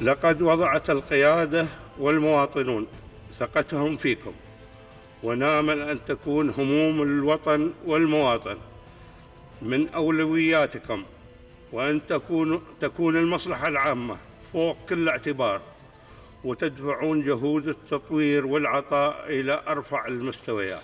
لقد وضعت القيادة والمواطنون ثقتهم فيكم ونامل أن تكون هموم الوطن والمواطن. من أولوياتكم وأن تكون تكون المصلحة العامة فوق كل اعتبار وتدفعون جهود التطوير والعطاء إلى أرفع المستويات.